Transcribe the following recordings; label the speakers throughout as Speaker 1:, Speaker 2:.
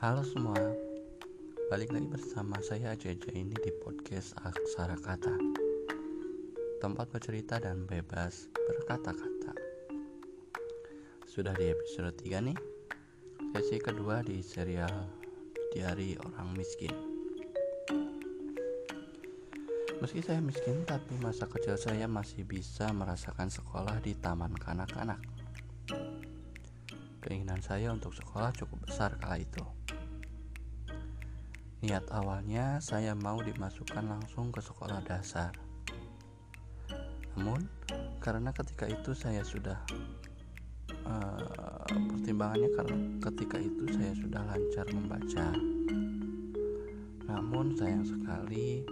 Speaker 1: Halo semua, balik lagi bersama saya Jaja ini di podcast Aksara Kata. Tempat bercerita dan bebas berkata-kata. Sudah di episode 3 nih Sesi kedua di serial Diari Orang Miskin. Meski saya miskin tapi masa kecil saya masih bisa merasakan sekolah di taman kanak-kanak. Keinginan saya untuk sekolah cukup besar kala itu Niat awalnya saya mau dimasukkan langsung ke sekolah dasar. Namun, karena ketika itu saya sudah uh, pertimbangannya karena ketika itu saya sudah lancar membaca. Namun sayang sekali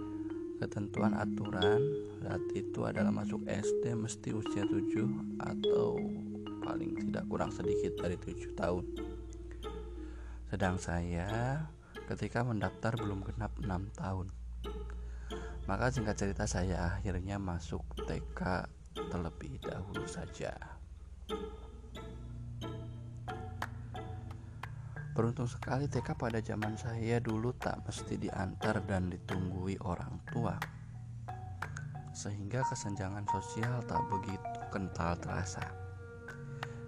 Speaker 1: ketentuan aturan saat itu adalah masuk SD mesti usia 7 atau paling tidak kurang sedikit dari 7 tahun. Sedang saya ketika mendaftar belum genap 6 tahun. Maka singkat cerita saya akhirnya masuk TK terlebih dahulu saja. Beruntung sekali TK pada zaman saya dulu tak mesti diantar dan ditunggui orang tua. Sehingga kesenjangan sosial tak begitu kental terasa.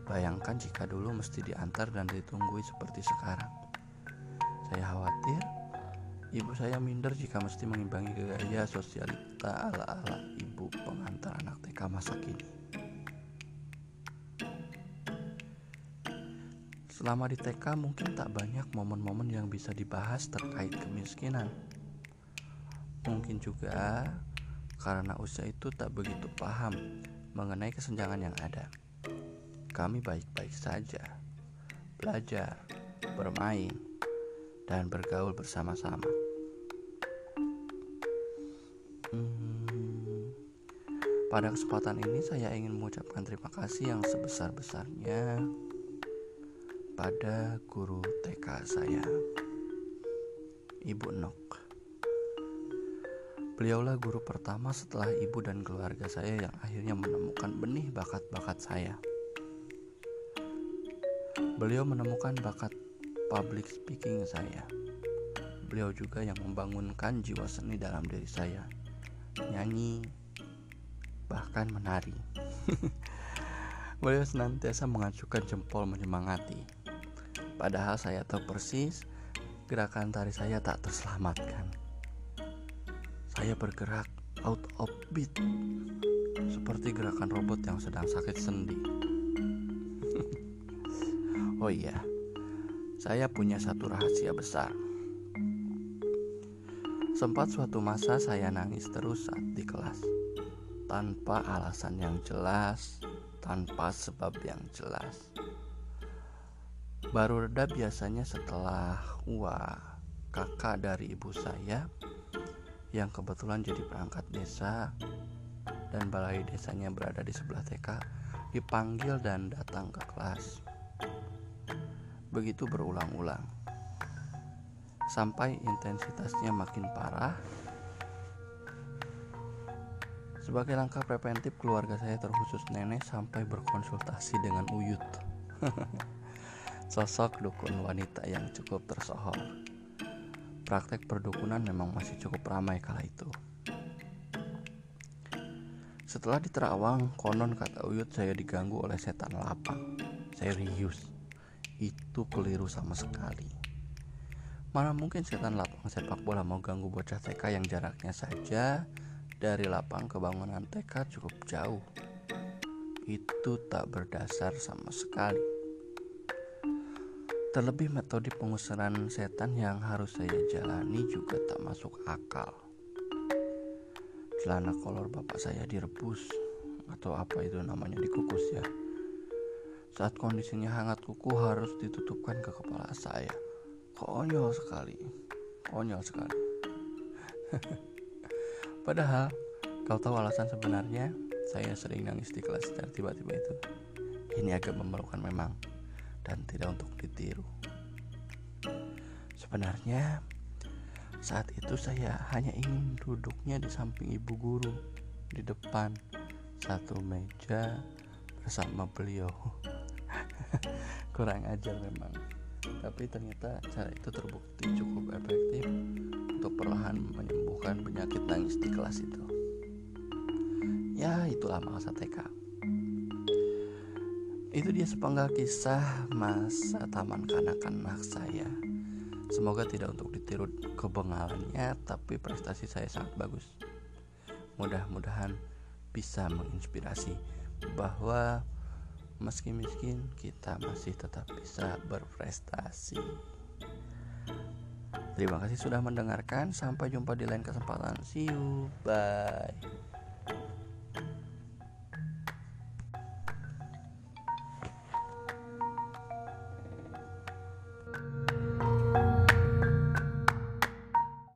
Speaker 1: Bayangkan jika dulu mesti diantar dan ditunggui seperti sekarang. Ibu saya minder jika mesti mengimbangi gaya sosialita ala-ala ibu pengantar anak TK masa kini. Selama di TK mungkin tak banyak momen-momen yang bisa dibahas terkait kemiskinan. Mungkin juga karena usia itu tak begitu paham mengenai kesenjangan yang ada. Kami baik-baik saja, belajar, bermain, dan bergaul bersama-sama. Hmm, pada kesempatan ini saya ingin mengucapkan terima kasih yang sebesar-besarnya pada guru TK saya, Ibu Nok. Beliaulah guru pertama setelah ibu dan keluarga saya yang akhirnya menemukan benih bakat-bakat saya. Beliau menemukan bakat public speaking saya. Beliau juga yang membangunkan jiwa seni dalam diri saya. Nyanyi, bahkan menari. Beliau senantiasa mengacukan jempol menyemangati. Padahal saya tahu persis gerakan tari saya tak terselamatkan. Saya bergerak out of beat seperti gerakan robot yang sedang sakit sendi. oh iya, saya punya satu rahasia besar. Sempat suatu masa saya nangis terus saat di kelas, tanpa alasan yang jelas, tanpa sebab yang jelas. Baru reda biasanya setelah wah kakak dari ibu saya yang kebetulan jadi perangkat desa dan balai desanya berada di sebelah TK dipanggil dan datang ke kelas. Begitu berulang-ulang sampai intensitasnya makin parah. Sebagai langkah preventif, keluarga saya terkhusus nenek sampai berkonsultasi dengan Uyut. Sosok dukun wanita yang cukup tersohor. Praktek perdukunan memang masih cukup ramai kala itu. Setelah di Terawang, konon kata Uyut saya diganggu oleh setan lapang. Serius itu keliru sama sekali. Mana mungkin setan lapang sepak bola mau ganggu bocah TK yang jaraknya saja dari lapang ke bangunan TK cukup jauh. Itu tak berdasar sama sekali. Terlebih metode pengusiran setan yang harus saya jalani juga tak masuk akal. Celana kolor bapak saya direbus atau apa itu namanya dikukus ya saat kondisinya hangat kuku harus ditutupkan ke kepala saya. Konyol sekali. Konyol sekali. Padahal kau tahu alasan sebenarnya saya sering nangis di kelas dan tiba-tiba itu. Ini agak memerlukan memang dan tidak untuk ditiru. Sebenarnya saat itu saya hanya ingin duduknya di samping ibu guru di depan satu meja bersama beliau kurang ajar memang tapi ternyata cara itu terbukti cukup efektif untuk perlahan menyembuhkan penyakit nangis di kelas itu. Ya itulah masa TK itu dia sepenggal kisah masa taman kanak-kanak saya. Semoga tidak untuk ditiru kebengalannya tapi prestasi saya sangat bagus. Mudah-mudahan bisa menginspirasi bahwa meski miskin kita masih tetap bisa berprestasi. Terima kasih sudah mendengarkan. Sampai jumpa di lain kesempatan. See you. Bye.